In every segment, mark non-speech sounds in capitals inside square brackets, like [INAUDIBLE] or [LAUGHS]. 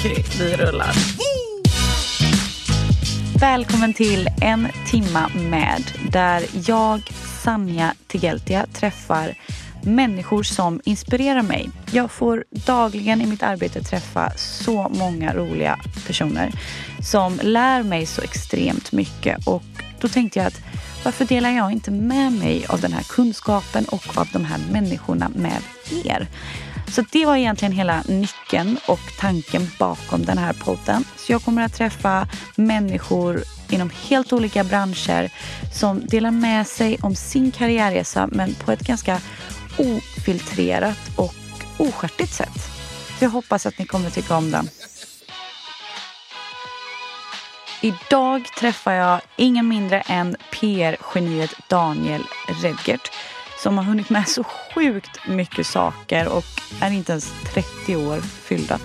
Okej, vi rullar. Välkommen till en timma med där jag, Sanja Tigeltia, träffar människor som inspirerar mig. Jag får dagligen i mitt arbete träffa så många roliga personer som lär mig så extremt mycket och då tänkte jag att varför delar jag inte med mig av den här kunskapen och av de här människorna med er? Så det var egentligen hela nyckeln och tanken bakom den här podden. Så jag kommer att träffa människor inom helt olika branscher som delar med sig om sin karriärresa men på ett ganska ofiltrerat och oskärtigt sätt. Så jag hoppas att ni kommer tycka om den. Idag träffar jag ingen mindre än PR-geniet Daniel Redgert som har hunnit med så sjukt mycket saker och är inte ens 30 år fyllda.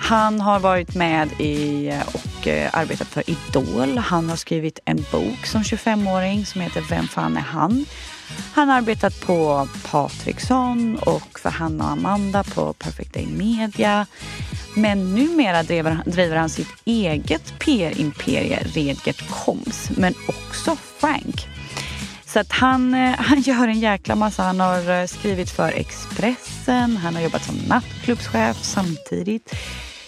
Han har varit med i eh, och eh, arbetat för Idol. Han har skrivit en bok som 25-åring som heter Vem fan är han? Han har arbetat på Patriksson och för Hanna och Amanda på Perfect Day Media. Men numera driver, driver han sitt eget PR-imperie Redgert Koms, men också Frank. Så att han, eh, [LAUGHS] han gör en jäkla massa. Han har eh, skrivit för Expressen, han har jobbat som nattklubbschef samtidigt.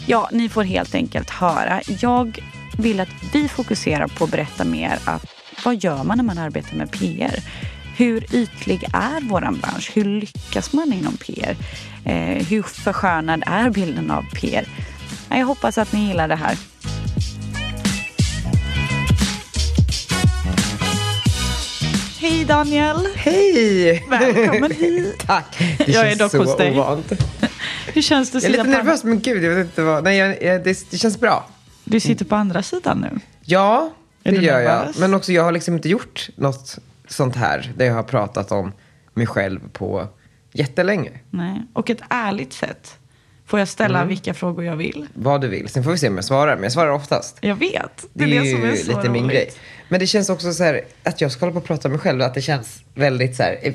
Ja, ni får helt enkelt höra. Jag vill att vi fokuserar på att berätta mer att vad gör man när man arbetar med PR? Hur ytlig är våran bransch? Hur lyckas man inom PR? Eh, hur förskönad är bilden av PR? Jag hoppas att ni gillar det här. Hej Daniel! Hej! Välkommen hit! [LAUGHS] Tack! Det Jag är dock så hos dig. ovant. [LAUGHS] Hur känns det? Jag är lite nervös, men gud, jag vet inte vad. Nej, jag, jag, det, det känns bra. Du sitter på andra sidan nu. Ja, det gör jag. nervös? Men också, jag har liksom inte gjort något sånt här, där jag har pratat om mig själv på jättelänge. Nej. Och ett ärligt sätt. Får jag ställa Mm. vilka frågor jag vill? Vad du vill. Sen får vi se om jag svarar, men jag svarar oftast. Jag vet. Det är, det ju som är så lite min roligt. grej. Men det känns också så här, att jag ska hålla på och prata om mig själv, att det känns väldigt så här... eh,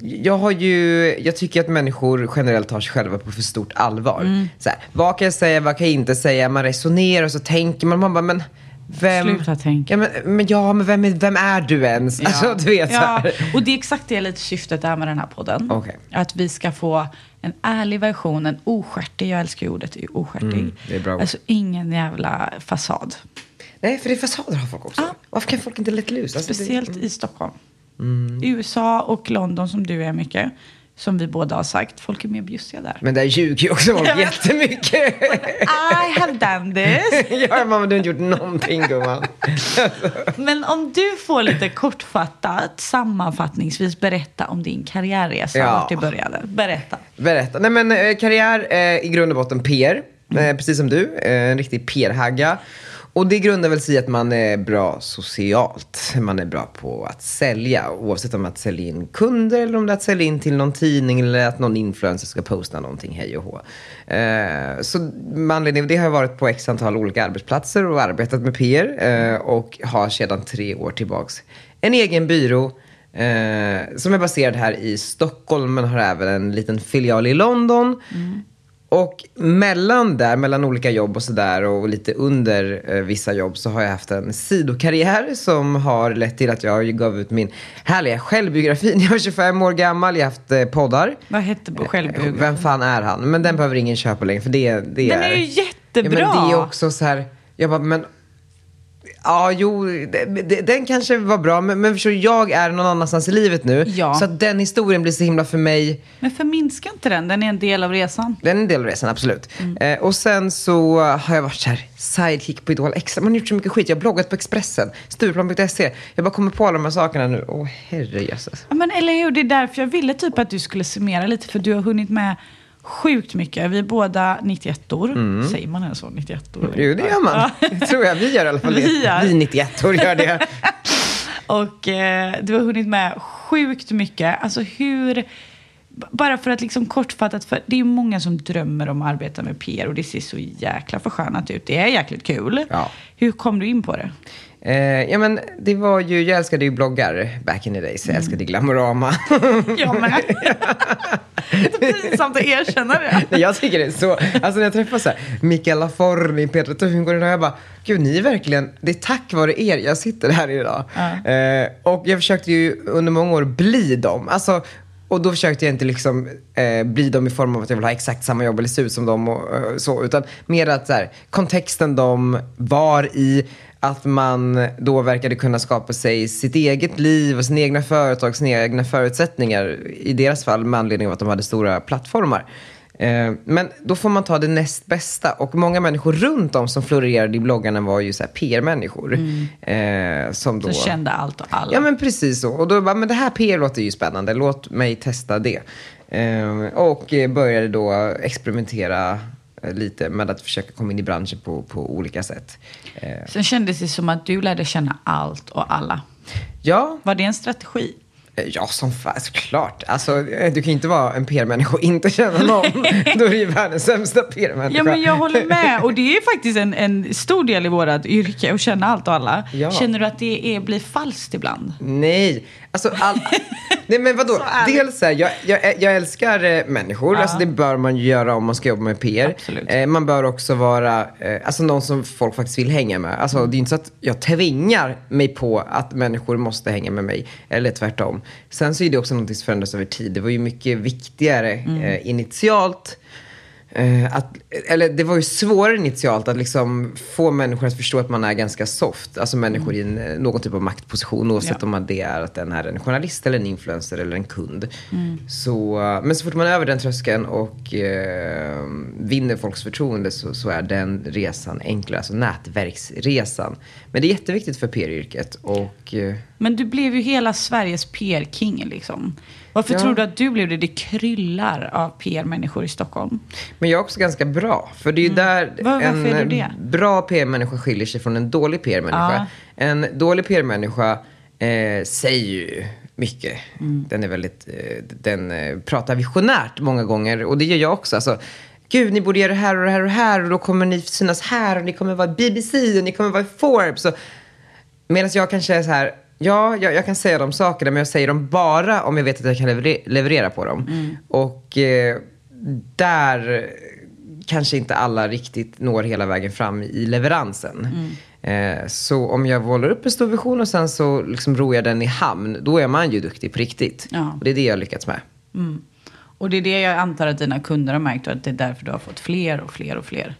Jag har ju, jag tycker att människor generellt tar sig själva på för stort allvar. Mm. Så här, vad kan jag säga, vad kan jag inte säga? Man resonerar och så tänker man, man bara, men vem... Sluta tänka. Ja, men, men, ja, men vem, är, vem är du ens? Alltså, du vet ja. Och det är exakt det lite syftet är med den här podden. Okej. Att vi ska få en ärlig version, en oskärtig, jag älskar ju ordet oskärtig. Mm, det är bra. Alltså ingen jävla fasad. Nej, för det är fasader har folk också. Ja. Varför kan folk inte let loose? Alltså, Speciellt det, Mm. i Stockholm. USA och London som du är mycket. Som vi båda har sagt, folk är mer bjussiga där. Men där ljuger ju också folk [LAUGHS] jättemycket. I have done this. [LAUGHS] ja, mamma, du har inte gjort någonting gumman. [LAUGHS] Men om du får lite kortfattat, sammanfattningsvis berätta om din karriärresa, Ja. vart det började. Berätta. Berätta. Nej men eh, karriär eh, i grund och botten PR. Eh, precis som du. Eh, en riktig PR-hagga. Och det grundar väl sig i att man är bra socialt. Man är bra på att sälja. Oavsett om det är att sälja in kunder eller om det är att sälja in till någon tidning eller att någon influencer ska posta någonting hej och hå. Eh, så med anledning av det har jag varit på x antal olika arbetsplatser och arbetat med PR. Eh, och har sedan tre år tillbaks en egen byrå Eh, som är baserad här i Stockholm men har även en liten filial i London. Mm. Och mellan där, mellan olika jobb och sådär och lite under eh, vissa jobb så har jag haft en sidokarriär som har lett till att jag gav ut min härliga självbiografi när jag var 25 år gammal. Jag har haft eh, poddar. Vad hette på självbiografin? Vem fan är han? Men den behöver ingen köpa längre för det, det Den är ju Ja, jättebra. men det är också så här, jag bara, men Ja, jo, det, det, den kanske var bra, men, men förstår jag är någon annanstans i livet nu. Ja. Så att den historien blir så himla för mig, Men förminska inte den, den är en del av resan. den är en del av resan, absolut. Eh, och sen så har jag varit så här, sidekick på Idol Extra. Man har gjort så mycket skit. Jag har bloggat på Expressen, Stureplan.se. Jag bara kommer på alla de här sakerna nu. Åh, herrejösses. Ja, men eller hur, det är därför jag ville typ att du skulle summera lite, för du har hunnit med sjukt mycket. Vi är båda 91-or. Säger man ens så? 91-or? Jo, det gör man. Det tror jag vi gör i alla fall. [LAUGHS] Vi gör. Vi 91 år gör det. [LAUGHS] Och eh, du har hunnit med sjukt mycket. Alltså hur... Bara för att liksom kortfattat, för det är många som drömmer om att arbeta med PR och det ser så jäkla förskönat ut. Det är jäkligt kul. Ja. Hur kom du in på det? Eh, ja, men det var ju, jag älskade ju bloggar back in the days. Jag älskade Glamorama. [LAUGHS] Jag med. det är pinsamt att erkänna det. Nej, jag tycker det är så. Alltså när jag träffar så här, Mikael Laforni, Petra Tungården och jag bara, gud ni är verkligen, det är tack vare er jag sitter här idag. Eh, och jag försökte ju under många år bli dem. Alltså, och då försökte jag inte liksom eh, bli dem i form av att jag vill ha exakt samma jobb eller se ut som dem och eh, så. Utan mer att så här, kontexten de var i, att man då verkade kunna skapa sig sitt eget liv och sina egna företag, sina egna förutsättningar. I deras fall med anledning av att de hade stora plattformar. Eh, Men då får man ta det näst bästa. Och många människor runt om som florerade i bloggarna var ju så PR-människor. Eh, som då... Så kände allt och alla. Ja men precis så. Och då bara, men det här PR låter ju spännande. Låt mig testa det. Eh, och började då experimentera lite med att försöka komma in i branschen på, på olika sätt. Eh, Sen kändes det som att du lärde känna allt och alla. ja, Var det en strategi? Eh, Ja, som fan, såklart. Alltså, eh, du kan ju inte vara en PR-människa och inte känna någon. [LAUGHS] Då är du ju världens sämsta PR-människa. Ja, men jag håller med. Och det är faktiskt en, en stor del i vårt yrke, att känna allt och alla. Ja. Känner du att det är, blir falskt ibland? Nej, alltså all... [LAUGHS] Nej men vadå? Så. Dels så här, jag, jag, jag älskar eh, människor. Alltså det bör man ju göra om man ska jobba med PR. Eh, man bör också vara eh, alltså någon som folk faktiskt vill hänga med. Alltså det är inte så att jag tvingar mig på att människor måste hänga med mig. Eller tvärtom. Sen så är det också något som förändras över tid. Det var ju mycket viktigare Mm. eh, initialt. Eh, att, eller det var ju svårare initialt att liksom få människor att förstå att man är ganska soft. Alltså människor i en, eh, någon typ av maktposition. Oavsett Ja. om det är att den är en journalist eller en influencer eller en kund. Mm. Så, eh, men så fort man är över den tröskeln och eh, vinner folks förtroende så, så är den resan enklare. Alltså nätverksresan. Men det är jätteviktigt för PR-yrket. Och, eh, Men du blev ju hela Sveriges PR-king liksom. Varför Ja. tror du att du blev det? Det kryllar av PR-människor i Stockholm. Men jag är också ganska bra. För det är ju där Mm. Var- varför en är du det? bra PR-människa skiljer sig från en dålig PR-människa. Ja. En dålig PR-människa eh, säger ju mycket. Mm. Den är väldigt, eh, den eh, pratar visionärt många gånger. Och det gör jag också. Alltså, Gud, ni borde göra det här och det här och det här. Och då kommer ni synas här. Och ni kommer vara i BBC. Och ni kommer vara i Forbes. Och, Medan jag kanske är så här, ja, jag, jag kan säga de sakerna, men jag säger dem bara om jag vet att jag kan leverera, leverera på dem. Och eh, där kanske inte alla riktigt når hela vägen fram i leveransen. Eh, så om jag målar upp en stor vision och sen så liksom ror jag den i hamn, då är man ju duktig på riktigt. Ja. Och det är det jag har lyckats med. Mm. Och det är det jag antar att dina kunder har märkt och att det är därför du har fått fler och fler och fler.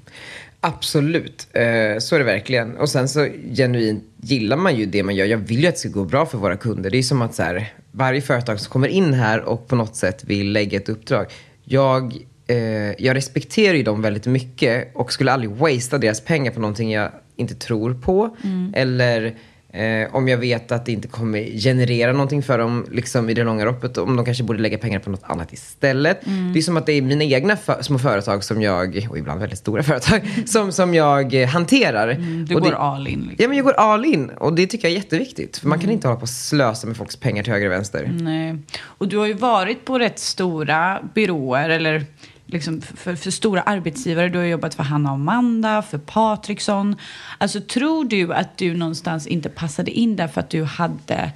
Absolut, eh, så är det verkligen. Och sen så genuint gillar man ju det man gör. Jag vill ju att det ska gå bra för våra kunder. Det är som att så här, varje företag som kommer in här och på något sätt vill lägga ett uppdrag. Jag, eh, jag respekterar ju dem väldigt mycket och skulle aldrig wastea deras pengar på någonting jag inte tror på. Eller eh, om jag vet att det inte kommer generera någonting för dem liksom, i det långa loppet. Om de kanske borde lägga pengar på något annat istället. Det är som att det är mina egna för, små företag som jag, och ibland väldigt stora företag, som, som jag eh, hanterar. Du Och går det, all in. Liksom. Ja, men jag går all in. Och det tycker jag är jätteviktigt. För man kan inte hålla på och slösa med folks pengar till höger och vänster. Nej. Och du har ju varit på rätt stora byråer eller liksom för, för stora arbetsgivare. Du har jobbat för Hanna och Amanda, för Patriksson. Alltså tror du att du någonstans inte passade in där för att du hade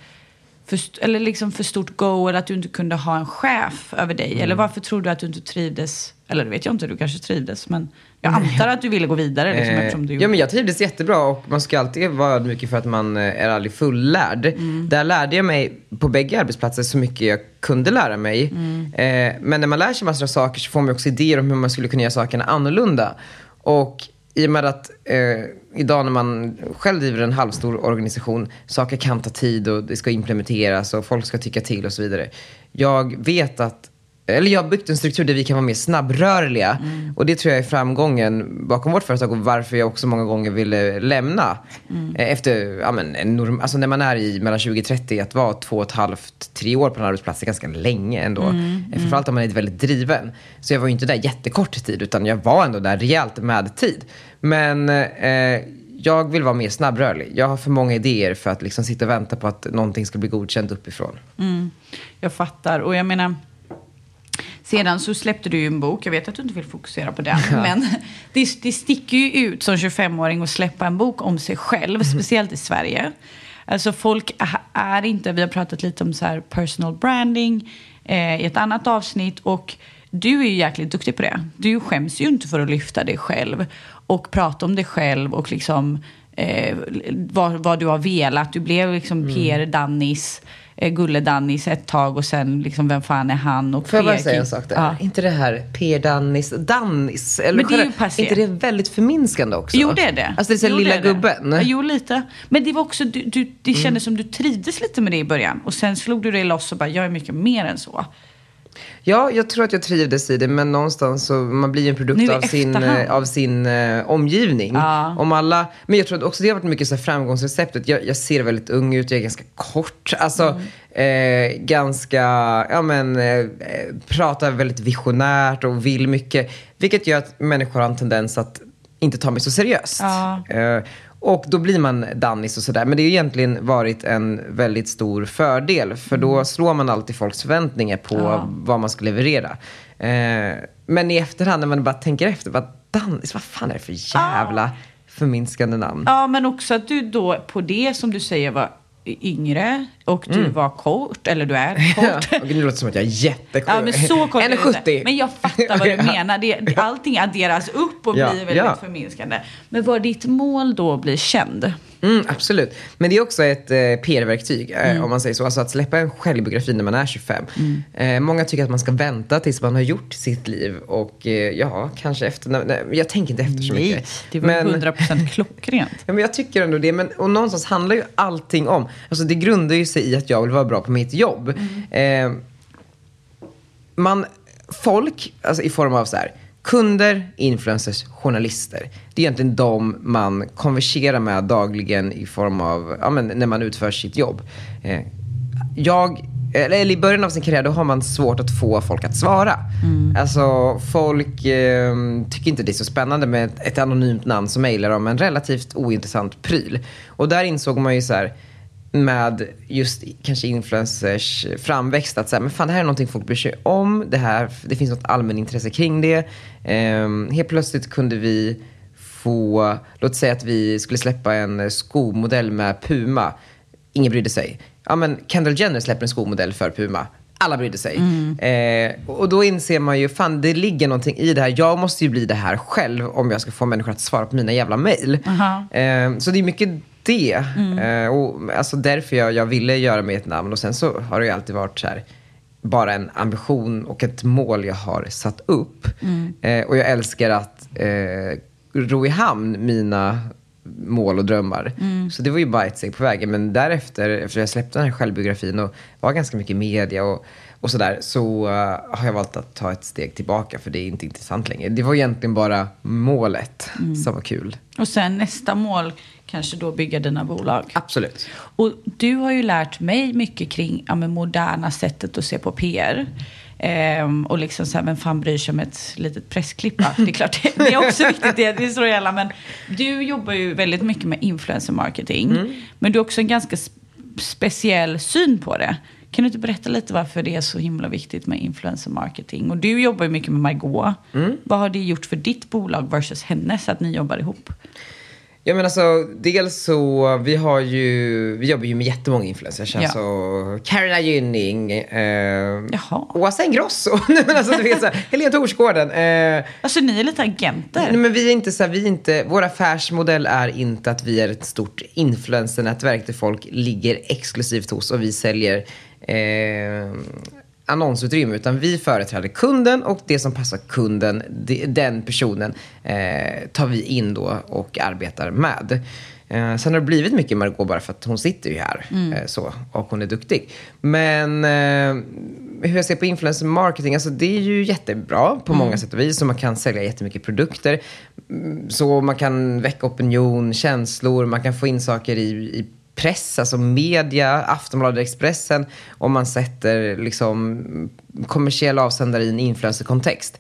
för, eller liksom för stort go eller att du inte kunde ha en chef över dig? Mm. Eller varför tror du att du inte trivdes? Eller det vet jag inte, du kanske trivdes. Men jag antar att du ville gå vidare liksom, Eh, eftersom du Ja, men jag trivdes jättebra och man ska alltid vara ödmjuk för att man eh, är aldrig fullärd. Mm. Där lärde jag mig på bägge arbetsplatser så mycket jag kunde lära mig. Mm. Eh, men när man lär sig massor av saker så får man också idéer om hur man skulle kunna göra sakerna annorlunda. Och i och med att eh, idag när man själv driver en halvstor organisation, saker kan ta tid och det ska implementeras och folk ska tycka till och så vidare. Jag vet att eller jag har byggt en struktur där vi kan vara mer snabbrörliga. Mm. Och det tror jag är framgången bakom vårt företag och varför jag också många gånger ville lämna. Mm. Efter, ja men, norm, alltså när man är i mellan 20 och 30, att vara två och ett halvt, tre år på en arbetsplats är ganska länge ändå. Mm. mm. Framförallt om man är väldigt driven. Så jag var ju inte där jättekort tid, utan jag var ändå där rejält med tid. Men eh, jag vill vara mer snabbrörlig. Jag har för många idéer för att liksom sitta och vänta på att någonting ska bli godkänt uppifrån. Mm. Jag fattar. Och jag menar, sedan så släppte du ju en bok. Jag vet att du inte vill fokusera på den. [LAUGHS] Ja. Men det, det sticker ju ut som 25-åring att släppa en bok om sig själv. Mm. Speciellt i Sverige. Alltså folk är inte, vi har pratat lite om så personal branding eh, i ett annat avsnitt. Och du är ju jäkligt duktig på det. Du skäms ju inte för att lyfta dig själv och prata om dig själv och liksom eh, vad, vad, du har velat. Du blev liksom mm. Pierre Dannis, eh, Gulle Dannis ett tag och sen liksom vem fan är han? Och Får jag bara säga en sak där? Ja. inte det här Pierre Dannis, Dannis? Eller Men det är ju passé. inte det väldigt förminskande också? Jo det är det. Alltså det är så lilla det gubben? Jo lite. Men det var också, du, du, det kändes mm. som du trivdes lite med det i början. Och sen slog du dig loss och bara, jag är mycket mer än så. Ja, jag tror att jag trivdes i det, men någonstans så man blir en produkt av sin, eh, av sin uh, omgivning. Ja. Om alla, men jag tror också det har varit mycket så här framgångsreceptet. Jag, jag ser väldigt ung ut, jag är ganska kort. Alltså, mm. eh, ganska, ja men, eh, pratar väldigt visionärt och vill mycket. Vilket gör att människor har en tendens att inte ta mig så seriöst. Ja. Eh, och då blir man Dannis och sådär. Men det har egentligen varit en väldigt stor fördel. För då mm. slår man alltid folks förväntningar på ja. vad man ska leverera. Eh, men i efterhand när man bara tänker efter. Bara, Dannis, vad fan är det för jävla ja. förminskande namn? Ja, men också att du då på det som du säger var yngre och du mm. var kort, eller du är kort. [LAUGHS] Ja, nu låter det som att jag är jättekort. Ja, men så kort 1,70. Men jag fattar vad du [LAUGHS] menar. Det, allting adderas upp och ja, blir väldigt ja. förminskande. Men var ditt mål då att bli känd? Mm, absolut. Men det är också ett eh, PR-verktyg, eh, mm. om man säger så. Alltså att släppa en självbiografi när man är 25. Mm. Eh, många tycker att man ska vänta tills man har gjort sitt liv. Och eh, ja, kanske efter. Nej, jag tänker inte efter så nej, mycket. det var men, 100% [LAUGHS] klockrent. ja, men jag tycker ändå det. Men, och någonstans handlar ju allting om, alltså det grundar ju sig i att jag vill vara bra på mitt jobb. Mm. Eh, man, folk, alltså i form av så här, kunder, influencers, journalister. Det är egentligen de man konverserar med dagligen i form av, ja, men när man utför sitt jobb. Eh, jag, eller i början av sin karriär, då har man svårt att få folk att svara. Mm. Alltså, folk eh, tycker inte det är så spännande med ett, anonymt namn som mejlar om en relativt ointressant pryl. Och där insåg man ju så här, med just kanske influencers framväxt. Att säga, men fan det här är någonting folk bryr sig om. Det, här, det finns något allmänintresse kring det. Um, helt plötsligt kunde vi få, låt säga att vi skulle släppa en skomodell med Puma. Ingen brydde sig. Ja men Kendall Jenner släpper en skomodell för Puma. Alla brydde sig. Mm. Eh, och då inser man ju, fan det ligger någonting i det här. Jag måste ju bli det här själv om jag ska få människor att svara på mina jävla mail. Uh -huh. eh, så det är mycket det. Mm. Eh, och, alltså därför jag, jag ville göra mig ett namn. Och sen så har det ju alltid varit så här, bara en ambition och ett mål jag har satt upp. Mm. Eh, och jag älskar att eh, ro i hamn mina mål och drömmar. Mm. Så det var ju bara ett steg på vägen. Men därefter, efter jag släppte den här självbiografin och var ganska mycket i media och, och sådär, så uh, har jag valt att ta ett steg tillbaka för det är inte intressant längre. Det var egentligen bara målet mm. som var kul. Och sen nästa mål kanske då bygga dina bolag. Absolut. Och du har ju lärt mig mycket kring ja, moderna sättet att se på PR. Ehm, och liksom så här, vem fan bryr sig om ett litet pressklipp? [LAUGHS] Det är klart, det, det är också viktigt, det, det står alla. Men du jobbar ju väldigt mycket med influencer marketing. Mm. Men du har också en ganska speciell syn på det. Kan du inte berätta lite varför det är så himla viktigt med influencer marketing? Och du jobbar ju mycket med Margot. Mm. Vad har det gjort för ditt bolag versus hennes att ni jobbar ihop? Ja men alltså, dels så, vi har ju, vi jobbar ju med jättemånga influencers. Ja. Alltså Carolina Gynning, eh, Åsa Ingrosso, [LAUGHS] alltså, du vet, så Helene Torsgården. Eh, alltså ni är lite agenter? Nej men vi är inte så här, vi är inte, vår affärsmodell är inte att vi är ett stort influencernätverk där folk ligger exklusivt hos och vi säljer eh, annonsutrymme utan vi företräder kunden och det som passar kunden, den personen eh, tar vi in då och arbetar med. Eh, sen har det blivit mycket Margot bara för att hon sitter ju här eh, så, och hon är duktig. Men eh, hur jag ser på influencer marketing, alltså det är ju jättebra på många sätt och vis. Så man kan sälja jättemycket produkter. Mm, Så man kan väcka opinion, känslor, man kan få in saker i, i press, alltså media, Aftonbladet, Expressen. Om man sätter liksom kommersiella avsändare i en influencerkontext.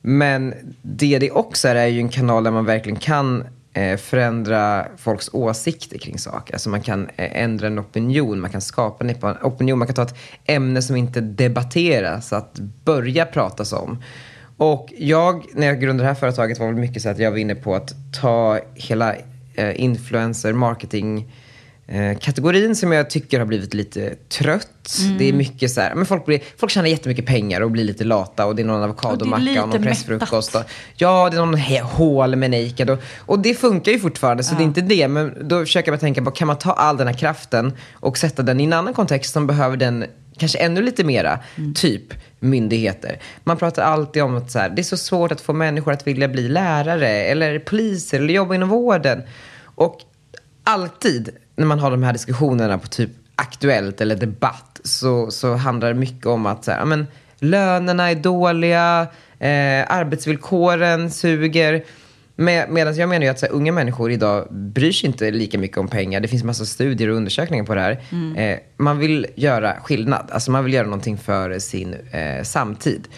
Men det det också är, är ju en kanal där man verkligen kan eh, förändra folks åsikter kring saker. Alltså man kan eh, ändra en opinion, man kan skapa en opinion, man kan ta ett ämne som inte debatteras, att börja pratas om. Och jag, när jag grundade det här företaget var väl mycket så att jag var inne på att ta hela eh, influencer marketing eh, kategorin som jag tycker har blivit lite trött. Det är mycket så här, men folk, blir, folk tjänar jättemycket pengar och blir lite lata och det är någon avokadomacka lite och någon pressfrukost. Och, ja, det är någon hål med naked och, och det funkar ju fortfarande så det är inte det. Men då försöker bara tänka på, kan man ta all den här kraften och sätta den i en annan kontext som behöver den kanske ännu lite mera, typ myndigheter. Man pratar alltid om att så här, det är så svårt att få människor att vilja bli lärare eller poliser eller jobba inom vården. Och alltid när man har de här diskussionerna på typ Aktuellt eller Debatt så, så handlar det mycket om att så här, men, lönerna är dåliga, eh, arbetsvillkoren suger. Med, Medan jag menar ju att så här, unga människor idag bryr sig inte lika mycket om pengar. Det finns massa studier och undersökningar på det här. Eh, man vill göra skillnad. Alltså man vill göra någonting för sin eh, samtid.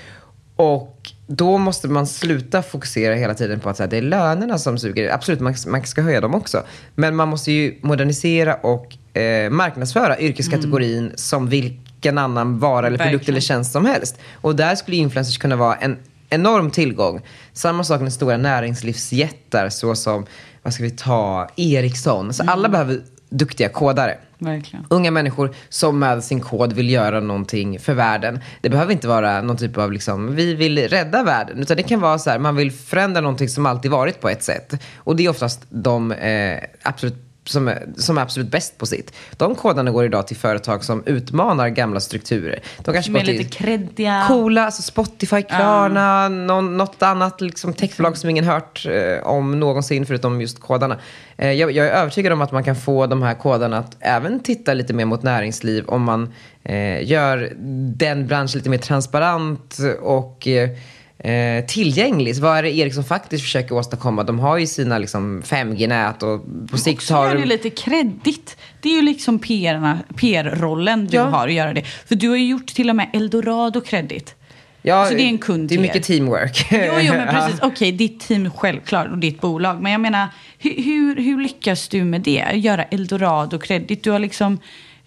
Och då måste man sluta fokusera hela tiden på att här, det är lönerna som suger. Absolut, man, man ska höja dem också. Men man måste ju modernisera och eh, marknadsföra yrkeskategorin som vilken annan vara eller produkt Verkligen. eller tjänst som helst. Och där skulle influencers kunna vara en enorm tillgång. Samma sak med stora näringslivsjättar såsom, vad ska vi ta, Ericsson. Så alla behöver duktiga kodare. Verkligen. Unga människor som med sin kod vill göra någonting för världen. Det behöver inte vara någon typ av liksom, vi vill rädda världen. Utan det kan vara så här, man vill förändra någonting som alltid varit på ett sätt. Och det är oftast de eh, absolut som är, som är absolut bäst på sitt. De kodarna går idag till företag som utmanar gamla strukturer. De kanske är går till lite kreddiga. coola, alltså Spotify, Klarna, någon, något annat liksom techbolag som ingen hört eh, om någonsin förutom just kodarna. Eh, jag, jag är övertygad om att man kan få de här kodarna att även titta lite mer mot näringsliv om man eh, gör den branschen lite mer transparent och eh, eh, tillgänglig. Så vad är det Ericsson faktiskt försöker åstadkomma? De har ju sina liksom, 5G-nät och på sikt har... det lite kreddigt. Det är ju liksom PR-rollen du Ja. har att göra det. För du har ju gjort till och med Eldorado kreddigt. Ja, Så det är en kund Det är mycket teamwork. [LAUGHS] Jo, jo, men [LAUGHS] Ja. precis. Okej, ditt team självklart och ditt bolag. Men jag menar, hur, hur, hur lyckas du med det? Göra Eldorado kreddigt. Du har liksom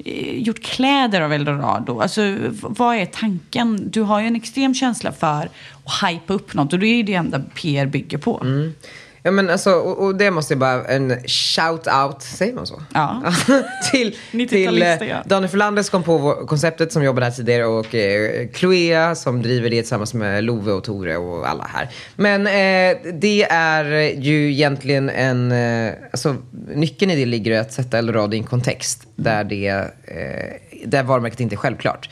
eh, gjort kläder av Eldorado. Alltså, vad är tanken? Du har ju en extrem känsla för att hypa upp något och det är ju det enda PR bygger på. Mm. Ja men alltså, och, och det måste jag bara, en shout-out, säger man så? Ja. [LAUGHS] till [LAUGHS] till 90-talister, eh, ja. Daniel Förlander som kom på konceptet som jobbade här tidigare och eh, Chloea som driver det tillsammans med Love och Tore och alla här. Men eh, det är ju egentligen en, eh, alltså nyckeln i det ligger att sätta Eldorado i en kontext där det, eh, där varumärket inte är självklart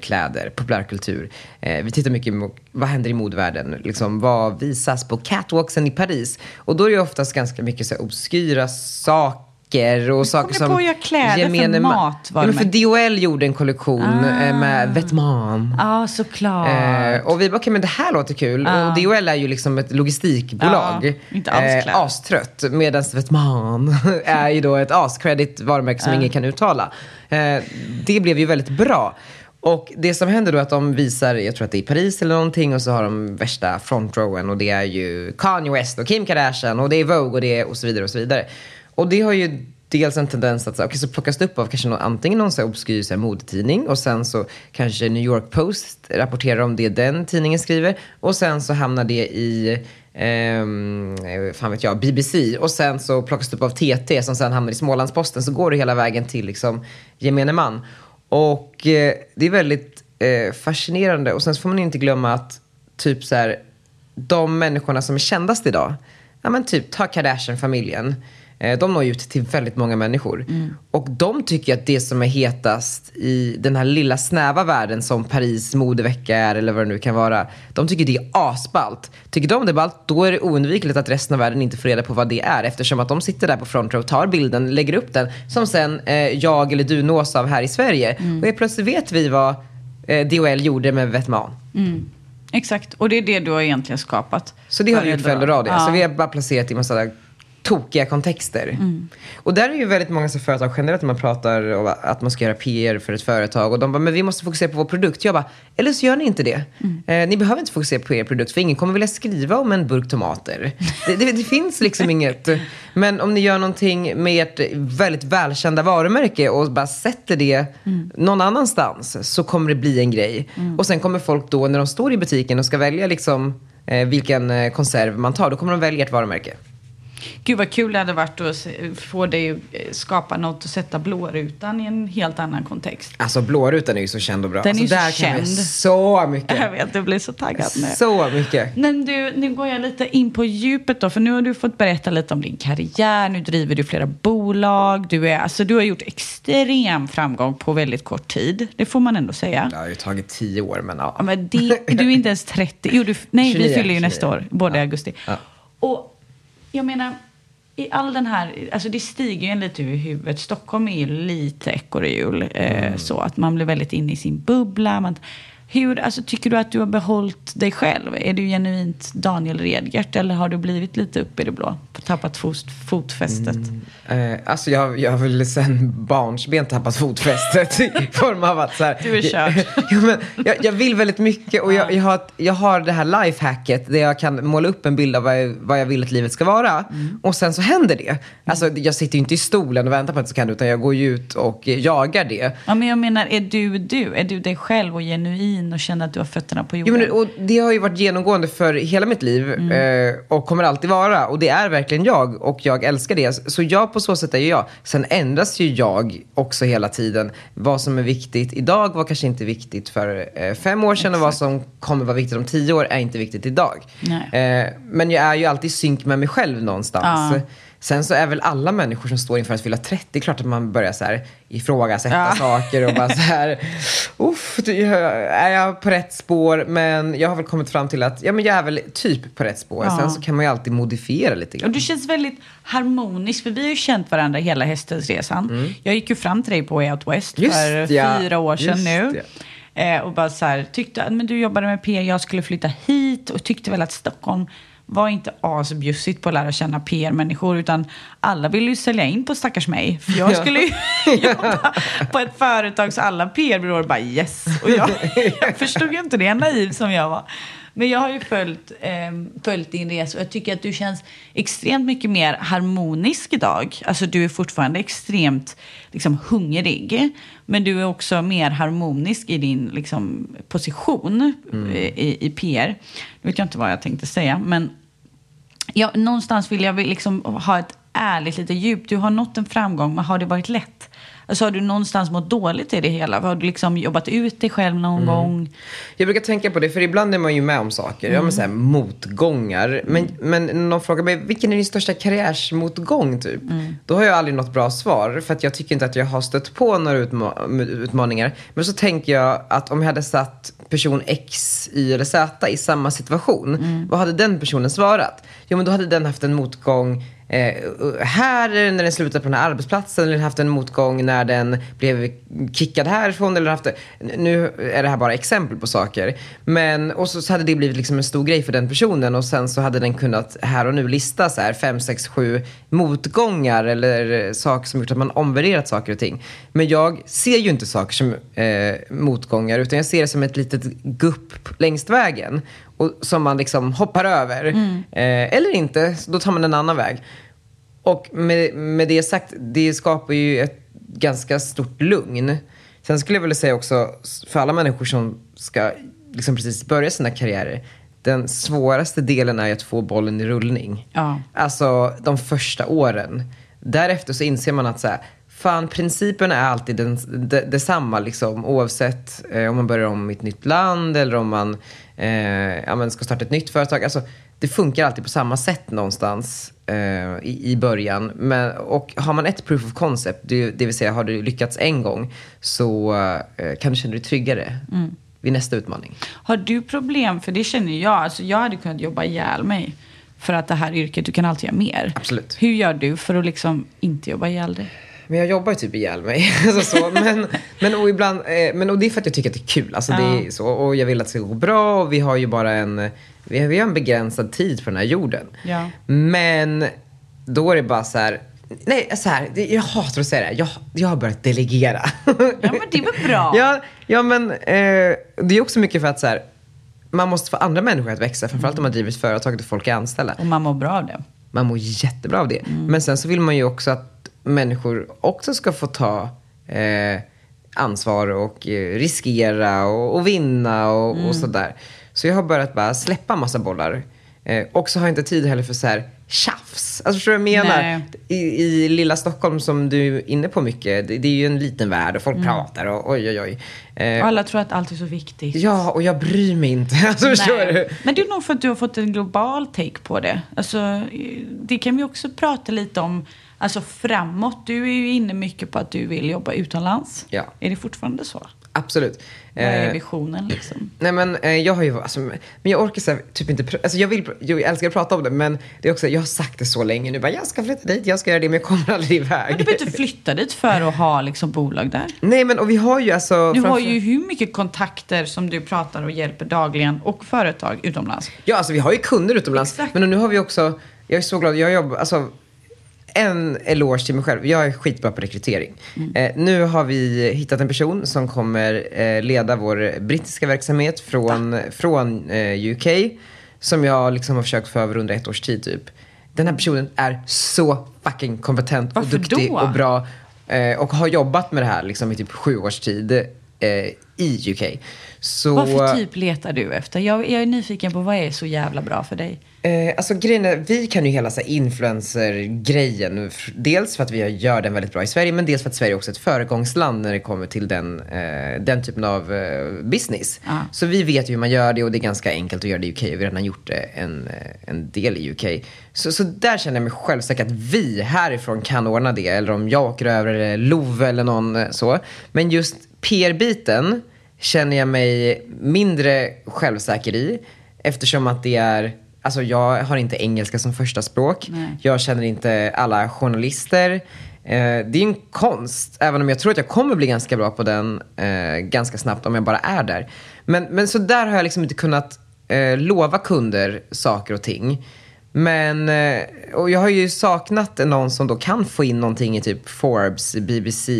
kläder, populärkultur. Eh, vi tittar mycket på vad händer i modevärlden, liksom, vad visas på catwalksen i Paris. Och då är det oftast ganska mycket så här obskyra saker och saker som... på att göra kläder för ma- mat, var Ja, för DHL gjorde en kollektion eh, med Vetman. Ja, såklart. Eh, och vi bara, okej men det här låter kul. Och DHL är ju liksom ett logistikbolag. Inte alls kläder. astrött. Medan Vetman [LAUGHS] är ju då ett askredit varumärke som ingen kan uttala. Eh, det blev ju väldigt bra. Och det som händer då är att de visar, jag tror att det är i Paris eller någonting, och så har de värsta front rowen och det är ju Kanye West och Kim Kardashian och det är Vogue och det är och så vidare och så vidare. Och det har ju dels en tendens att så, okay, så plockas det upp av kanske någon, antingen någon så här obskyr så här, modetidning och sen så kanske New York Post rapporterar om det den tidningen skriver och sen så hamnar det i ehm, fan vet jag, BBC och sen så plockas det upp av TT som sen hamnar i Smålandsposten så går det hela vägen till liksom gemene man. Och eh, det är väldigt eh, fascinerande och sen så får man inte glömma att typ så här de människorna som är kändast idag, ja men typ ta Kardashian-familjen. Eh, de når ut till väldigt många människor. Och de tycker att det som är hetast i den här lilla snäva världen som Paris modevecka är eller vad det nu kan vara. De tycker det är asballt. Tycker de det är ballt, då är det oundvikligt att resten av världen inte får reda på vad det är. Eftersom att de sitter där på front row, tar bilden, lägger upp den. Som sen eh, jag eller du nås av här i Sverige. Och helt plötsligt vet vi vad eh, DHL gjorde med Vetman. Exakt, och det är det du har egentligen skapat. Så det har vi gjort för. Eldorado. Ja. Så vi har bara placerat i massa tokiga kontexter. Och där är ju väldigt många så företag generellt när man pratar om att man ska göra PR för ett företag. Och de bara, men vi måste fokusera på vår produkt. Jag bara, eller så gör ni inte det. Eh, ni behöver inte fokusera på er produkt för ingen kommer vilja skriva om en burk tomater. [LAUGHS] Det, det, det finns liksom inget. Men om ni gör någonting med ert väldigt välkända varumärke och bara sätter det någon annanstans så kommer det bli en grej. Och sen kommer folk då när de står i butiken och ska välja liksom eh, vilken eh, konserv man tar, då kommer de välja ert varumärke. Gud vad kul det hade varit att få dig eh, skapa något och sätta blårutan i en helt annan kontext. Alltså blårutan är ju så känd och bra. Den är alltså, där så kan vi känd. så mycket. Jag vet, jag blir så taggad nu. Så mycket. Men du, nu går jag lite in på djupet då, för nu har du fått berätta lite om din karriär, nu driver du flera bolag, du, är, alltså, du har gjort extrem framgång på väldigt kort tid, det får man ändå säga. Det har ju tagit tio år men ja. Ja, men det, du är inte ens 30, jo, du, nej 29, vi fyller ju nästa 29. år, båda i Ja. augusti. Ja. Och jag menar, i all den här, alltså det stiger ju en lite ur huvudet. Stockholm är ju lite ekorrhjul. Mm. Eh, så att man blir väldigt inne i sin bubbla. Man, hur, alltså, tycker du att du har behållit dig själv? Är du genuint Daniel Redgert eller har du blivit lite upp i det blå? Tappat fot, fotfästet? Eh, alltså jag, jag har väl sen barnsben tappat fotfästet i [LAUGHS] form av att så här, Du är körd. [LAUGHS] ja, men jag, jag vill väldigt mycket och jag, jag, har, jag har det här lifehacket där jag kan måla upp en bild av vad jag, vad jag vill att livet ska vara. Och sen så händer det. Alltså jag sitter ju inte i stolen och väntar på att det ska hända utan jag går ju ut och jagar det. Ja, men jag menar, är du du? Är du dig själv och genuin och känner att du har fötterna på Jo, jorden? men, och det har ju varit genomgående för hela mitt liv eh, och kommer alltid vara. Och det är verkligen jag och jag älskar det. Så jag på så sätt är ju jag. Sen ändras ju jag också hela tiden. Vad som är viktigt idag var kanske inte viktigt för eh, fem år sedan och vad som kommer vara viktigt om tio år är inte viktigt idag. Nej. Eh, men jag är ju alltid i synk med mig själv någonstans. Ja. Sen så är väl alla människor som står inför att fylla 30, det är klart att man börjar så här ifrågasätta Ja. saker och bara så här, [LAUGHS] uff, är jag på rätt spår? Men jag har väl kommit fram till att ja, men jag är väl typ på rätt spår. Ja. Sen så kan man ju alltid modifiera lite Och grann. du känns väldigt harmonisk, för vi har ju känt varandra hela Hästensresan. Jag gick ju fram till dig på Way Out West Mm. Just för ja, fyra år sedan just nu. Eh, och bara så här, tyckte att men du jobbade med PR, jag skulle flytta hit och tyckte väl att Stockholm var inte asbjussigt på att lära känna PR-människor utan alla ville ju sälja in på stackars mig. För jag Ja. skulle ju [LAUGHS] jobba på ett företag så alla PR-byråer bara yes. Och jag, jag [LAUGHS] förstod ju inte det, naiv som jag var. Men jag har ju följt, eh, följt din resa och jag tycker att du känns extremt mycket mer harmonisk idag. Alltså du är fortfarande extremt liksom, hungrig. Men du är också mer harmonisk i din liksom, position eh, i, i PR. Nu vet jag inte vad jag tänkte säga, men ja, någonstans vill jag liksom ha ett ärligt lite djup. Du har nått en framgång, men har det varit lätt? Alltså har du någonstans mått dåligt i det hela? Har du liksom jobbat ut dig själv någon gång? Jag brukar tänka på det, för ibland är man ju med om saker. Ja, men så här, motgångar. Men, men någon frågar mig, vilken är din största karriärsmotgång typ? Då har jag aldrig något bra svar. För att jag tycker inte att jag har stött på några utma- utmaningar. Men så tänker jag att om jag hade satt person X, Y eller Z i samma situation. Vad hade den personen svarat? Jo men då hade den haft en motgång Eh, här när den slutade på den här arbetsplatsen eller haft en motgång när den blev kickad härifrån eller haft Nu är det här bara exempel på saker. Men, och så, så hade det blivit liksom en stor grej för den personen och sen så hade den kunnat här och nu lista så här fem, sex, sju motgångar eller saker som gjort att man omvärderat saker och ting. Men jag ser ju inte saker som eh, motgångar utan jag ser det som ett litet gupp längs vägen. Och, som man liksom hoppar över. Eh, eller inte, då tar man en annan väg. Och med, med det sagt, det skapar ju ett ganska stort lugn. Sen skulle jag vilja säga också, för alla människor som ska liksom precis börja sina karriärer, den svåraste delen är att få bollen i rullning. Ja. Alltså de första åren. Därefter så inser man att så här, fan principen är alltid den, de, detsamma liksom. Oavsett eh, om man börjar om i ett nytt land eller om man eh, ja, men ska starta ett nytt företag. Alltså, det funkar alltid på samma sätt någonstans eh, i, i början. Men, och har man ett proof of concept, det, det vill säga har du lyckats en gång, så eh, kan du känna dig tryggare vid nästa utmaning. Har du problem, för det känner jag, alltså jag hade kunnat jobba ihjäl mig för att det här yrket, du kan alltid göra mer. Absolut. Hur gör du för att liksom inte jobba ihjäl dig? Men jag jobbar ju typ ihjäl mig. [LAUGHS] alltså så. Men, men, och ibland, eh, men och det är för att jag tycker att det är kul. Alltså det är så, och jag vill att det ska gå bra och vi har ju bara en, vi har, vi har en begränsad tid på den här jorden. Ja. Men då är det bara så här, nej så här, jag hatar att säga det här. Jag, jag har börjat delegera. Ja men det är väl bra? [LAUGHS] ja, ja men eh, det är också mycket för att så här, man måste få andra människor att växa. Framförallt om man driver ett företag där folk är anställda. Och man mår bra av det. Man mår jättebra av det. Men sen så vill man ju också att människor också ska få ta eh, ansvar och eh, riskera och, och vinna och, och sådär. Så jag har börjat bara släppa massa bollar. Eh, och så har jag inte tid heller för så här tjafs. Alltså förstår du vad jag menar? I, I lilla Stockholm som du är inne på mycket, det, det är ju en liten värld och folk pratar och oj oj oj. Eh, alla tror att allt är så viktigt. ja, och jag bryr mig inte. [LAUGHS] Alltså förstår du? Men det är nog för att du har fått en global take på det. Alltså, det kan vi också prata lite om. Alltså framåt. Du är ju inne mycket på att du vill jobba utomlands. Ja. Är det fortfarande så? Absolut. Vad är Eh, visionen liksom? Nej men eh, jag har ju, alltså, men jag orkar så typ inte, alltså jag vill, jag älskar att prata om det men det är också, jag har sagt det så länge nu, bara jag ska flytta dit, jag ska göra det men jag kommer aldrig iväg. Men du behöver inte flytta dit för att ha liksom bolag där. Nej men och vi har ju alltså. Du har ju hur mycket kontakter som du pratar och hjälper dagligen och företag utomlands. Ja alltså vi har ju kunder utomlands. Exakt. Men nu har vi också, jag är så glad, jag jobbar, alltså en eloge till mig själv. Jag är skitbra på rekrytering. Eh, nu har vi hittat en person som kommer eh, leda vår brittiska verksamhet från, från eh, UK. Som jag liksom har försökt få över under ett års tid typ. Den här personen är så fucking kompetent Varför och duktig då? och bra. Eh, och har jobbat med det här liksom i typ sju års tid eh, i UK. Så, Vad för typ letar du efter? Jag, jag är nyfiken på vad är så jävla bra för dig? Eh, alltså grejen är, vi kan ju hela så influencer-grejen. Dels för att vi gör den väldigt bra i Sverige, men dels för att Sverige också är ett föregångsland när det kommer till den, eh, den typen av eh, business. Ja. Så vi vet ju hur man gör det och det är ganska enkelt att göra det i UK. Vi har redan gjort det en, eh, en del i UK. Så, så där känner jag mig självsäker att vi härifrån kan ordna det. Eller om jag åker över eller Love eller någon eh, så. Men just PR-biten känner jag mig mindre självsäker i. Eftersom att det är, alltså jag har inte engelska som första språk. Nej. Jag känner inte alla journalister. Eh, det är en konst, även om jag tror att jag kommer bli ganska bra på den eh, ganska snabbt om jag bara är där. Men, men så där har jag liksom inte kunnat eh, lova kunder saker och ting. Men, eh, och jag har ju saknat någon som då kan få in någonting i typ Forbes, BBC,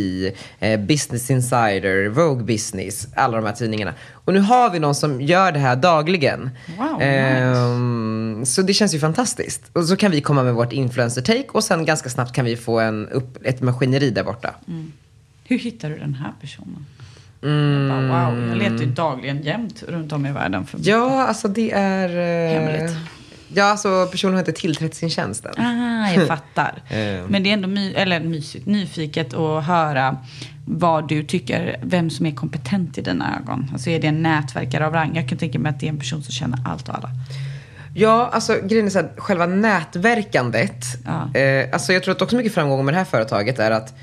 eh, Business Insider, Vogue Business, alla de här tidningarna. Och nu har vi någon som gör det här dagligen. Wow, nice. Ehm, så det känns ju fantastiskt. Och så kan vi komma med vårt influencer-take och sen ganska snabbt kan vi få en upp, ett maskineri där borta. Hur hittar du den här personen? Mm. Jag bara, wow, jag letar ju dagligen jämt runt om i världen. För Ja, alltså det är... eh, Hemligt. Ja, alltså personen har inte tillträtt sin tjänst än. Ah, jag [LAUGHS] fattar. Eh. Men det är ändå my, eller mysigt, nyfiket att höra vad du tycker, vem som är kompetent i dina ögon. Alltså är det en nätverkare av rang? Jag kan tänka mig att det är en person som känner allt och alla. Ja, alltså grejen är så här, själva nätverkandet. Ja. Eh, alltså jag tror att också mycket framgång med det här företaget är att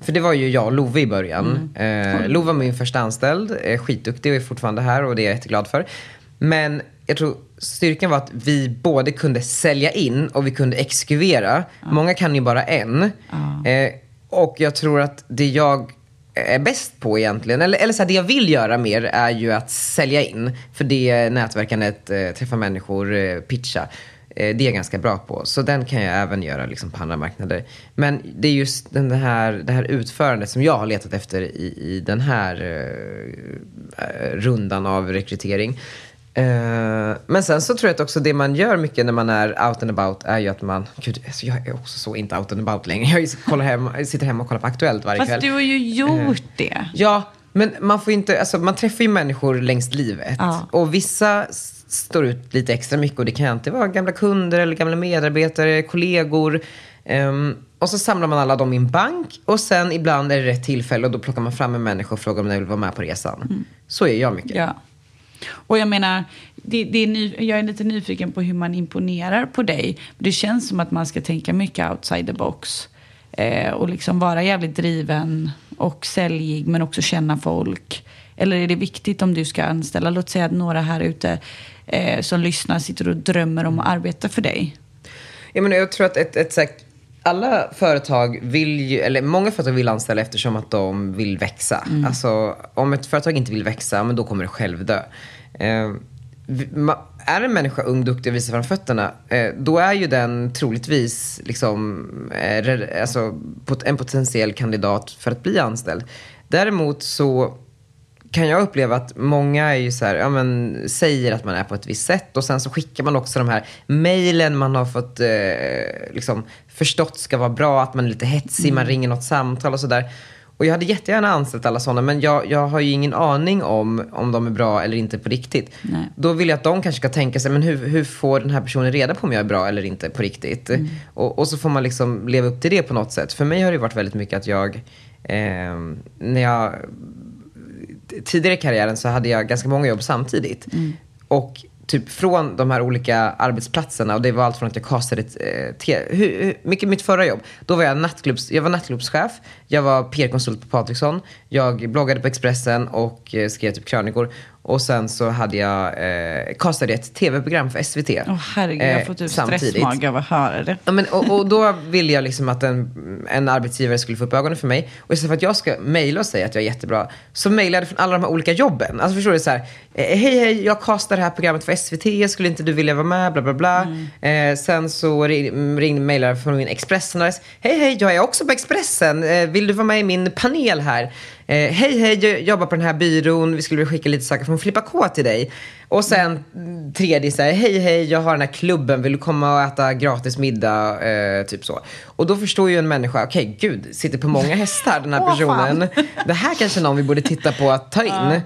för det var ju jag och Love i början. Eh, Love var min första anställd, eh, skitduktig och är fortfarande här och det är jag jätteglad för. Men jag tror styrkan var att vi både kunde sälja in och vi kunde exekvera. Många kan ju bara en. Eh, och jag tror att det jag är bäst på egentligen, eller, eller så här, det jag vill göra mer är ju att sälja in. För det nätverkandet, eh, träffa människor, eh, pitcha. Eh, det är jag ganska bra på. Så den kan jag även göra liksom, på andra marknader. Men det är just den här, det här utförandet som jag har letat efter i, i den här eh, rundan av rekrytering. Eh, men sen så tror jag att också det man gör mycket när man är out and about är ju att man, gud, alltså jag är också så inte out and about längre. Jag kollar hem, sitter hemma och kollar på Aktuellt varje Fast kväll. du har ju gjort det. Ja, men man får inte, alltså man träffar ju människor längs livet. Ja. Och vissa står ut lite extra mycket och det kan inte vara gamla kunder eller gamla medarbetare, kollegor. Ehm, och så samlar man alla dem i en bank och sen ibland är det rätt tillfälle och då plockar man fram en människa och frågar om den vill vara med på resan. Så är jag mycket. Ja. Och jag menar, det, det är ny, jag är lite nyfiken på hur man imponerar på dig. Det känns som att man ska tänka mycket outside the box. Eh, och liksom vara jävligt driven och säljig men också känna folk. Eller är det viktigt om du ska anställa, låt säga att några här ute eh, som lyssnar sitter och drömmer om att arbeta för dig? Jag, menar, jag tror att ett, ett, ett, alla företag vill ju, eller många företag vill anställa eftersom att de vill växa. Mm. Alltså om ett företag inte vill växa, men då kommer det själv dö. Eh, är en människa ung, duktig och visar fram fötterna, eh, då är ju den troligtvis liksom, eh, alltså, en potentiell kandidat för att bli anställd. Däremot så kan jag uppleva att många är ju så här, ja, men, säger att man är på ett visst sätt och sen så skickar man också de här mejlen man har fått eh, liksom, förstått ska vara bra, att man är lite hetsig, mm. man ringer något samtal och sådär. Och jag hade jättegärna anställt alla sådana, men jag, jag har ju ingen aning om om de är bra eller inte på riktigt. Nej. Då vill jag att de kanske ska tänka sig, men hur, hur får den här personen reda på om jag är bra eller inte på riktigt? Mm. Och, och, så får man liksom leva upp till det på något sätt. För mig har det varit väldigt mycket att jag, eh, när jag tidigare i karriären så hade jag ganska många jobb samtidigt. Mm. Och typ från de här olika arbetsplatserna och det var allt från att jag castade eh, hur, hur, mycket mitt förra jobb. Då var jag nattklubbs, jag var nattklubbschef, jag var PR-konsult på Patriksson, jag bloggade på Expressen och eh, skrev typ krönikor. Och sen så hade jag, eh, castade ett tv-program för SVT. Åh oh, herregud, jag får typ stressmage av att höra det. Ja, men, och, och, då ville jag liksom att en, en arbetsgivare skulle få upp ögonen för mig. Och istället för att jag ska mejla och säga att jag är jättebra, så mejlade jag från alla de här olika jobben. Alltså förstår du så här, eh, hej hej, jag castar det här programmet för SVT, skulle inte du vilja vara med, bla bla bla. Mm. Eh, sen så ringde mejlare från min Expressen hej hej, jag är också på Expressen, eh, vill du vara med i min panel här? Eh, hej, hej, jag jobbar på den här byrån. Vi skulle vilja skicka lite saker från Flippa K till dig. Och sen tredje så här, hej, hej, jag har den här klubben. Vill du komma och äta gratis middag? Eh, typ så. Och då förstår ju en människa, okej, okay, gud, sitter på många hästar den här [LAUGHS] personen. det här kanske är någon vi borde titta på att ta in.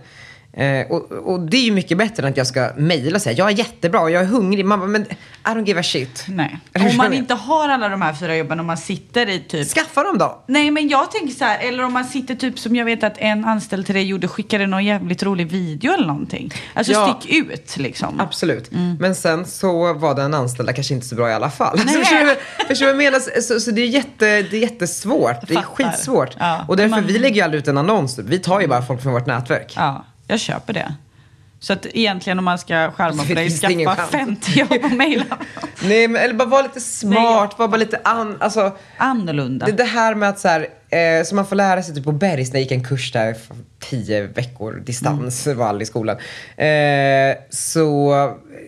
Eh, och, och, det är ju mycket bättre än att jag ska mejla och säga jag är jättebra och jag är hungrig. Man bara, men I don't give a shit. Nej. Om man inte har alla de här fyra jobben och man sitter i typ... Skaffa dem då! Nej men jag tänker så här, eller om man sitter typ som jag vet att en anställd till dig gjorde, skickade någon jävligt rolig video eller någonting. Alltså ja, stick ut liksom. Absolut. Mm. Men sen så var den anställda kanske inte så bra i alla fall. Alltså, förstår du förstår vad jag menar? Så, så, det, är jätte, det är jättesvårt. Det är skitsvårt. Ja. Och därför, man... vi lägger ju aldrig ut en annons. Vi tar ju bara folk från vårt nätverk. Ja. Jag köper det. Så att egentligen om man ska skärma för dig, skaffa 50 jobb och mejla [LAUGHS] Nej, men eller bara vara lite smart, vara bara lite an, alltså, annorlunda. Det, det här med att så här, eh, som man får lära sig typ på Bergs, när jag gick en kurs där för tio veckor distans mm. var all i skolan. Eh, så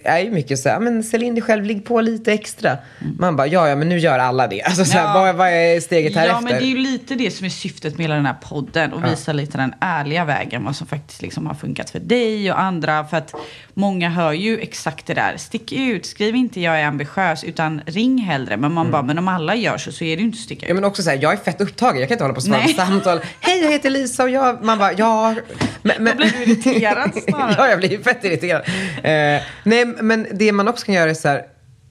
är ju mycket så här, men sälj in dig själv, ligg på lite extra. Mm. Man bara, ja ja men nu gör alla det. [LAUGHS] Alltså, så här, vad, vad, är steget här Ja efter? men det är ju lite det som är syftet med hela den här podden. Och ja. visa lite den ärliga vägen, vad som faktiskt liksom har funkat för dig och andra. För att många hör ju exakt det där, stick ut, skriv inte jag är ambitiös, utan ring hellre. Men man mm. bara, men om alla gör så så är det ju inte sticka ut. Ja men också så här, jag är fett upptagen, jag kan inte hålla på och svara på samtal. Hej jag heter Lisa och jag, man bara, ja. Men, men... Då blir du irriterad snarare. [LAUGHS] ja jag blir fett irriterad. Eh, nej men det man också kan göra är så här,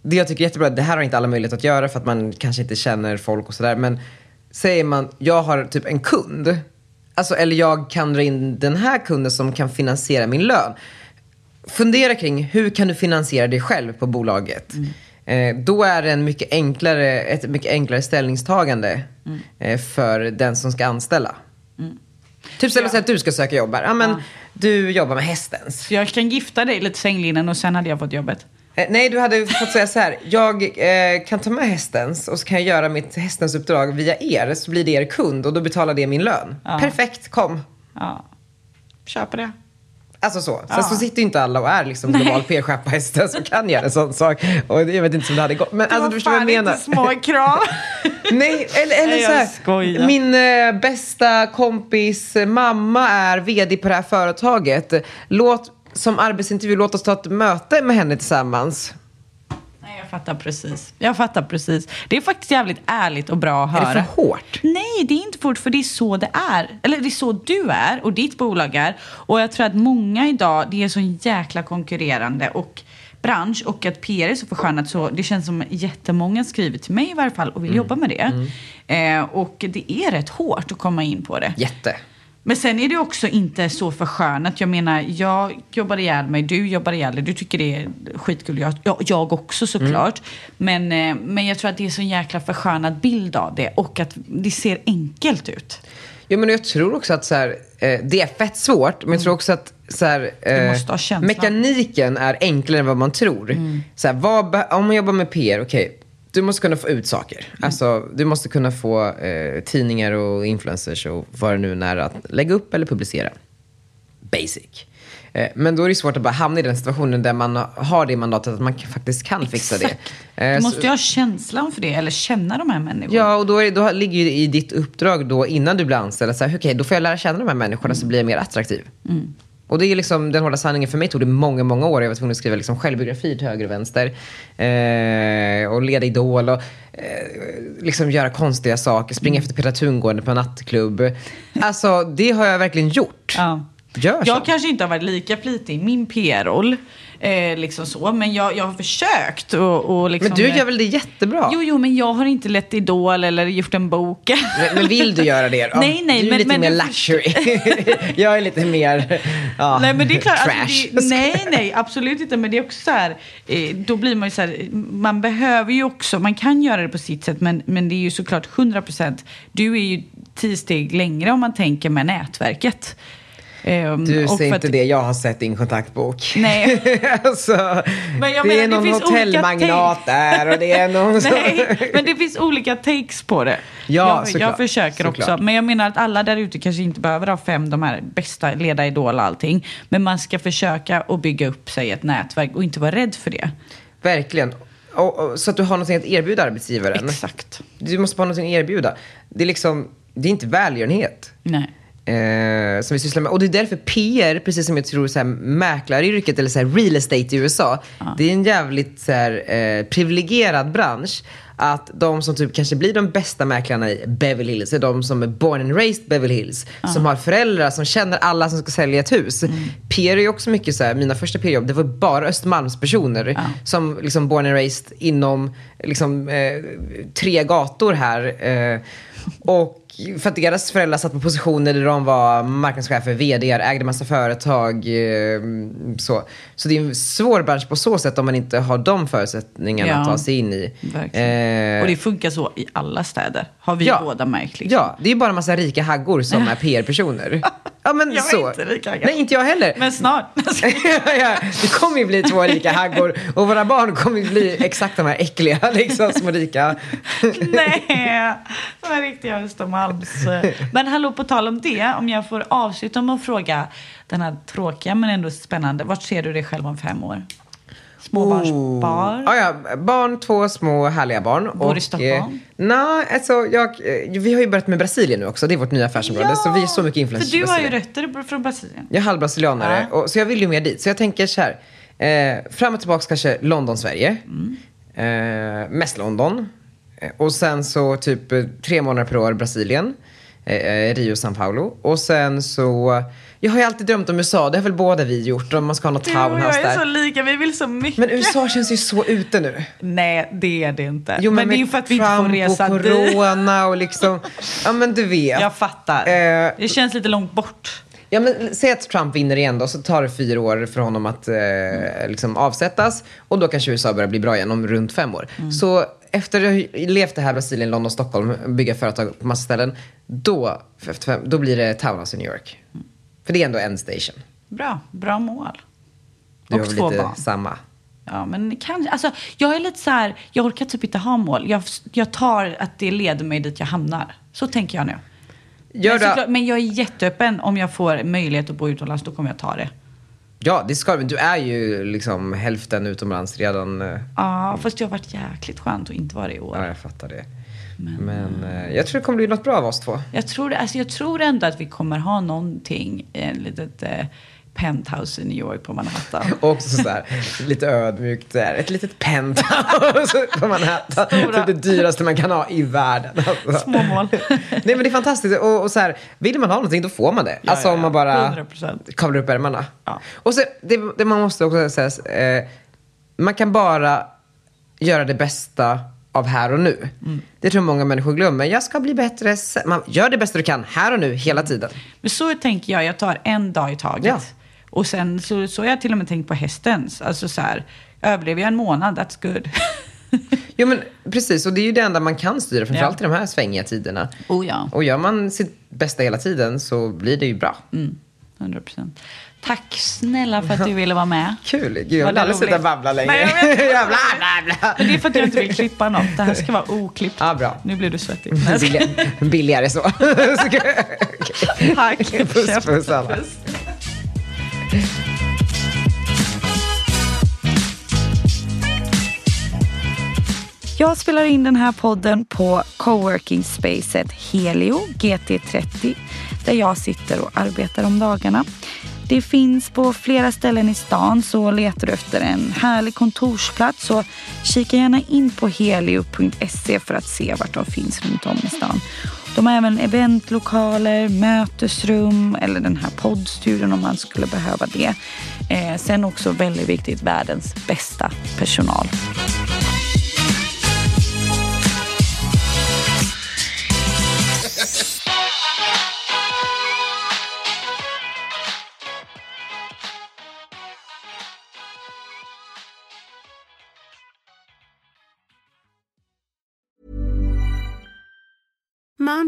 det jag tycker är jättebra, det här har inte alla möjlighet att göra för att man kanske inte känner folk och sådär. Men säger man, jag har typ en kund. Alltså, eller jag kan dra in den här kunden som kan finansiera min lön. Fundera kring hur kan du finansiera dig själv på bolaget? Mm. Eh, då är det en mycket enklare, ett mycket enklare ställningstagande mm. eh, för den som ska anställa. Mm. Typ så ja. att du ska söka jobb här. Ja, men ja. Du jobbar med hästens. Jag kan gifta dig lite sänglinnen och sen hade jag fått jobbet. Eh, nej, du hade fått säga så här. Jag eh, kan ta med hästens och så kan jag göra mitt hästens uppdrag via er. Så blir det er kund och då betalar det min lön. Ja. Perfekt, kom. Ja, köper det. Alltså så. Sen ja. så sitter ju inte alla och är liksom global PR-chef på hästen som kan göra en sån sak. Och jag vet inte om det hade gått. Men alltså, du förstår vad jag menar. inte små krav. [LAUGHS] Nej, eller, eller så här. Min eh, bästa kompis mamma är vd på det här företaget. Låt, som arbetsintervju, låt oss ta ett möte med henne tillsammans. Jag fattar precis. Jag fattar precis. Det är faktiskt jävligt ärligt och bra att höra. Är det för hårt? Nej, det är inte för hårt, för det är så det är. Eller det är så du är och ditt bolag är. Och jag tror att många idag, det är så jäkla konkurrerande och bransch och att PR är så förskönat så det känns som jättemånga skriver till mig i varje fall och vill mm. jobba med det. Mm. Eh, och det är rätt hårt att komma in på det. Jätte. Men sen är det också inte så förskönat. Jag menar, jag jobbar ihjäl mig, du jobbar ihjäl dig. Du tycker det är skitkul. Jag, jag, också såklart. Men, eh, men jag tror att det är så en jäkla förskönad bild av det. Och att det ser enkelt ut. Ja, men jag tror också att så här, eh, det är fett svårt, men jag tror också att så här, eh, ha känslan. mekaniken är enklare än vad man tror. Så här, vad, om man jobbar med PR, okej, du måste kunna få ut saker. Alltså, du måste kunna få eh, tidningar och influencers och vad det nu är att lägga upp eller publicera. Basic. Eh, Men då är det svårt att bara hamna i den situationen där man har det mandatet att man faktiskt kan fixa det. Exakt. Eh, Du så- måste ju ha känslan för det, eller känna de här människorna. Ja, och då, är, det- då ligger ju i ditt uppdrag då innan du blir anställd att säga, okej, då får jag lära känna de här människorna så blir jag mer attraktiv. Och det är liksom den hårda sanningen för mig tog det många, många år. Jag var tvungen att skriva liksom självbiografi till höger och vänster. Eh, och leda Idol och eh, liksom göra konstiga saker. Springa efter Petra Tungården på en nattklubb. Alltså, det har jag verkligen gjort. Ja. Gör så. Jag kanske inte har varit lika flitig i min PR-roll, eh, liksom så, men jag, jag har försökt. Och, och liksom, Men du gör väl det jättebra? Jo, jo, men jag har inte lett Idol eller gjort en bok. Men, men vill du göra det då? [LAUGHS] Nej, nej, Du är men- lite men mer luxury. [LAUGHS] jag är lite mer ja, nej, men det är klart. trash. Alltså, det, nej, nej, absolut inte. Men det är också så här, eh, då blir man ju så här, man behöver ju också, man kan göra det på sitt sätt, men, men det är ju såklart 100 procent. Du är ju tio steg längre om man tänker med nätverket. Ehm, Du för inte att- det, jag har sett din kontaktbok. Nej. [LAUGHS] alltså, Men jag det menar, är det någon finns olika hotellmagnat där och det är någon [LAUGHS] som... Nej, men det finns olika takes på det. Ja, jag, jag såklart. försöker Såklart. också. Men jag menar att alla där ute kanske inte behöver ha fem, de här bästa, leda idol och allting. Men man ska försöka att bygga upp sig ett nätverk och inte vara rädd för det. Verkligen. Och, och, så att du har någonting att erbjuda arbetsgivaren. Exakt. Du måste ha någonting att erbjuda. Det är liksom, det är inte välgörenhet. Nej. Eh, som vi sysslar med. Och det är därför PR, precis som jag tror så här, mäklaryrket eller så här, real estate i USA, det är en jävligt så här, eh, privilegierad bransch. Att de som typ kanske blir de bästa mäklarna i Beverly Hills är de som är born and raised Beverly Hills. Som har föräldrar som känner alla som ska sälja ett hus. PR är ju också mycket så här, mina första PR-jobb, det var bara Östermalmspersoner. Som liksom born and raised inom liksom, eh, tre gator här. Eh, och för att deras föräldrar satt på positioner där de var marknadschefer, vd, ägde massa företag. Eh, så. så det är en svår bransch på så sätt om man inte har de förutsättningarna Ja, att ta sig in i. Eh, Och det funkar så i alla städer. Har vi Ja. båda märkt. Liksom. Ja, det är bara en massa rika haggor som är [LAUGHS] PR-personer. Ja, men Jag är så. inte rika hagga. Nej, inte jag heller. Men snart. [LAUGHS] [LAUGHS] ja, det kommer ju bli två rika haggor och våra barn kommer ju bli exakt de här äckliga liksom, små rika. Nej, de här riktiga Östermalms... Men hallå, på tal om det, om jag får avsluta med att fråga den här tråkiga men ändå spännande. Vart ser du dig själv om fem år? Småbarnsbar? Ja, ja, barn, två små härliga barn. Bor i Stockholm? Eh, Nej, alltså jag, eh, vi har ju börjat med Brasilien nu också. Det är vårt nya affärsområde. Så vi är så mycket influencers För du har ju rötter från Brasilien. Jag är halvbrasilianare, Ja. och, så jag vill ju mer dit. Så jag tänker så här. Eh, fram och tillbaka kanske London, Sverige. Eh, mest London. Eh, och sen så typ eh, tre månader per år Brasilien. Eh, eh, Rio, São Paulo. Och sen så... Jag har ju alltid drömt om USA. Det har väl båda vi gjort. Om man ska ha något och townhouse jag är så där. lika, vi vill så mycket. Men USA känns ju så ute nu. Nej, det är det inte. Jo, men, det är ju för att vi inte får Trump resa och dit. corona och liksom... Ja, men du vet. Jag fattar. Eh, det känns lite långt bort. Ja, men säg att Trump vinner igen då, så tar det fyra år för honom att eh, liksom avsättas. Och då kanske USA börjar bli bra igen om runt fem år. Så efter att ha levt det här Brasilien, London, Stockholm, bygga företag på massa ställen. Då, då blir det Townhouse i New York. För det är ändå en station. Bra, bra mål. Du och har väl två lite barn. samma. Ja, men kanske. Alltså, jag är lite så här, jag orkar typ inte ha mål. Jag, jag tar att det leder mig dit jag hamnar. Så tänker jag nu. Gör men, såklart, men jag är jätteöppen. Om jag får möjlighet att bo utomlands, då kommer jag ta det. Ja, det ska du. Du är ju liksom hälften utomlands redan. eh, Ja, fast det har varit jäkligt skönt att inte vara det i år. Ja, jag fattar det. Men, eh, jag tror det kommer bli något bra av oss två. Jag, tror, alltså, jag tror ändå att vi kommer ha någonting, en litet eh, penthouse i New York på Manhattan. [LAUGHS] Och också sådär, lite ödmjukt där. Ett litet penthouse [LAUGHS] på Manhattan. Stora. Typ det dyraste man kan ha i världen. Alltså. Små mål. Nej men det är fantastiskt. Och, och så här, vill man ha någonting då får man det. Ja, alltså ja, om man bara 100%. kavlar upp ärmarna. Ja. Och så, det, det man måste också säga, eh, man kan bara göra det bästa av här och nu. Det tror många människor glömmer. Jag ska bli bättre. Man gör det bästa du kan här och nu, hela tiden. Men så tänker jag, jag tar en dag i taget. Ja. Och sen så, så har jag till och med tänkt på hästens. Alltså så här, överlever jag en månad, that's good. [LAUGHS] Jo men precis, och det är ju det enda man kan styra, framförallt Ja. i de här svängiga tiderna. oh ja, Och gör man sitt bästa hela tiden så blir det ju bra. 100 procent. Tack snälla för att du ville vara med. [LAUGHS] Kul, Gud, jag vill aldrig sluta babbla längre. Nej, jag vet. [LAUGHS] Jag bla, bla, bla. Men det är för att jag inte vill klippa något. Det här ska vara oklippt. Ja, bra. Nu blir du svettig. Billigare, billigare så. Tack. Puss, puss alla. Jag spelar in den här podden på coworking spacet Helio GT30 där jag sitter och arbetar om dagarna. Det finns på flera ställen i stan så letar du efter en härlig kontorsplats så kika gärna in på helio.se för att se vart de finns runt om i stan. De har även eventlokaler, mötesrum eller den här poddstudion om man skulle behöva det. Eh, sen också väldigt viktigt, världens bästa personal.